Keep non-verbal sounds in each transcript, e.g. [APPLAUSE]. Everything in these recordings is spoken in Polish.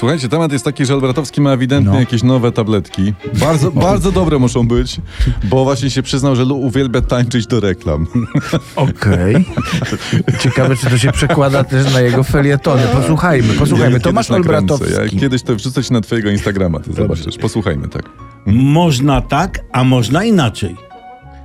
Słuchajcie, temat jest taki, że Albratowski ma ewidentnie No. jakieś nowe tabletki. Bardzo, [LAUGHS] bardzo dobre muszą być, bo właśnie się przyznał, że lu- uwielbia tańczyć do reklam. [LAUGHS] Okej. [LAUGHS] Ciekawe, czy to się przekłada też na jego felietony. Posłuchajmy, posłuchajmy. Ja Tomasz. Olbratowski. Ja kiedyś to wrzucę ci na twojego Instagrama, ty zobaczysz. Posłuchajmy, tak. Można tak, a można inaczej.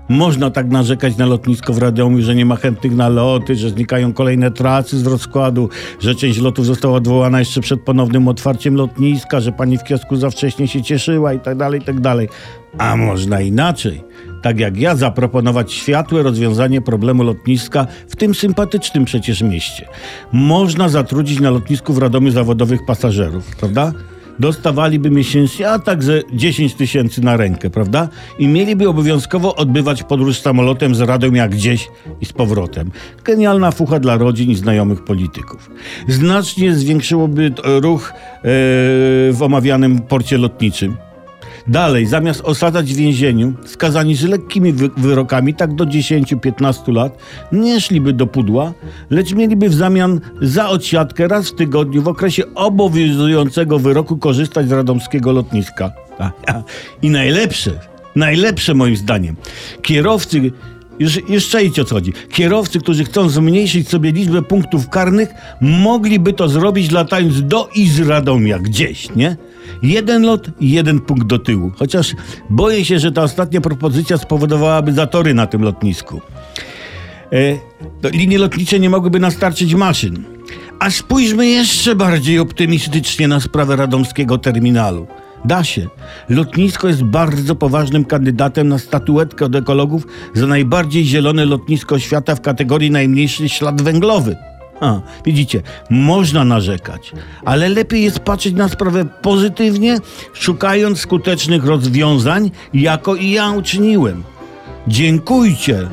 Można tak narzekać na lotnisko w Radomiu, że nie ma chętnych na loty, że znikają kolejne trasy z rozkładu, że część lotów została odwołana jeszcze przed ponownym otwarciem lotniska, że pani w kiosku za wcześnie się cieszyła i tak dalej, i tak dalej. A można inaczej. Tak jak ja zaproponować światłe rozwiązanie problemu lotniska w tym sympatycznym przecież mieście. Można zatrudnić na lotnisku w Radomiu zawodowych pasażerów, prawda? Dostawaliby miesięcznie, a także 10 tysięcy na rękę, prawda? I mieliby obowiązkowo odbywać podróż samolotem z Radomia gdzieś i z powrotem. Genialna fucha dla rodzin i znajomych polityków. Znacznie zwiększyłoby ruch e, w omawianym porcie lotniczym. Dalej, zamiast osadzać w więzieniu, skazani z lekkimi wy- wyrokami, tak do 10-15 lat, nie szliby do pudła, lecz mieliby w zamian za odsiadkę raz w tygodniu w okresie obowiązującego wyroku korzystać z radomskiego lotniska. [LAUGHS] I najlepsze, najlepsze moim zdaniem, kierowcy już, już o co chodzi. Kierowcy, którzy chcą zmniejszyć sobie liczbę punktów karnych, mogliby to zrobić latając do i z Radomia, gdzieś, nie? Jeden lot jeden punkt do tyłu. Chociaż boję się, że ta ostatnia propozycja spowodowałaby zatory na tym lotnisku. E, linie lotnicze nie mogłyby nastarczyć maszyn. A spójrzmy jeszcze bardziej optymistycznie na sprawę radomskiego terminalu. Da się. Lotnisko jest bardzo poważnym kandydatem na statuetkę od ekologów za najbardziej zielone lotnisko świata w kategorii najmniejszy ślad węglowy. A, widzicie, można narzekać, ale lepiej jest patrzeć na sprawę pozytywnie, szukając skutecznych rozwiązań, jako i ja uczyniłem. Dziękujcie.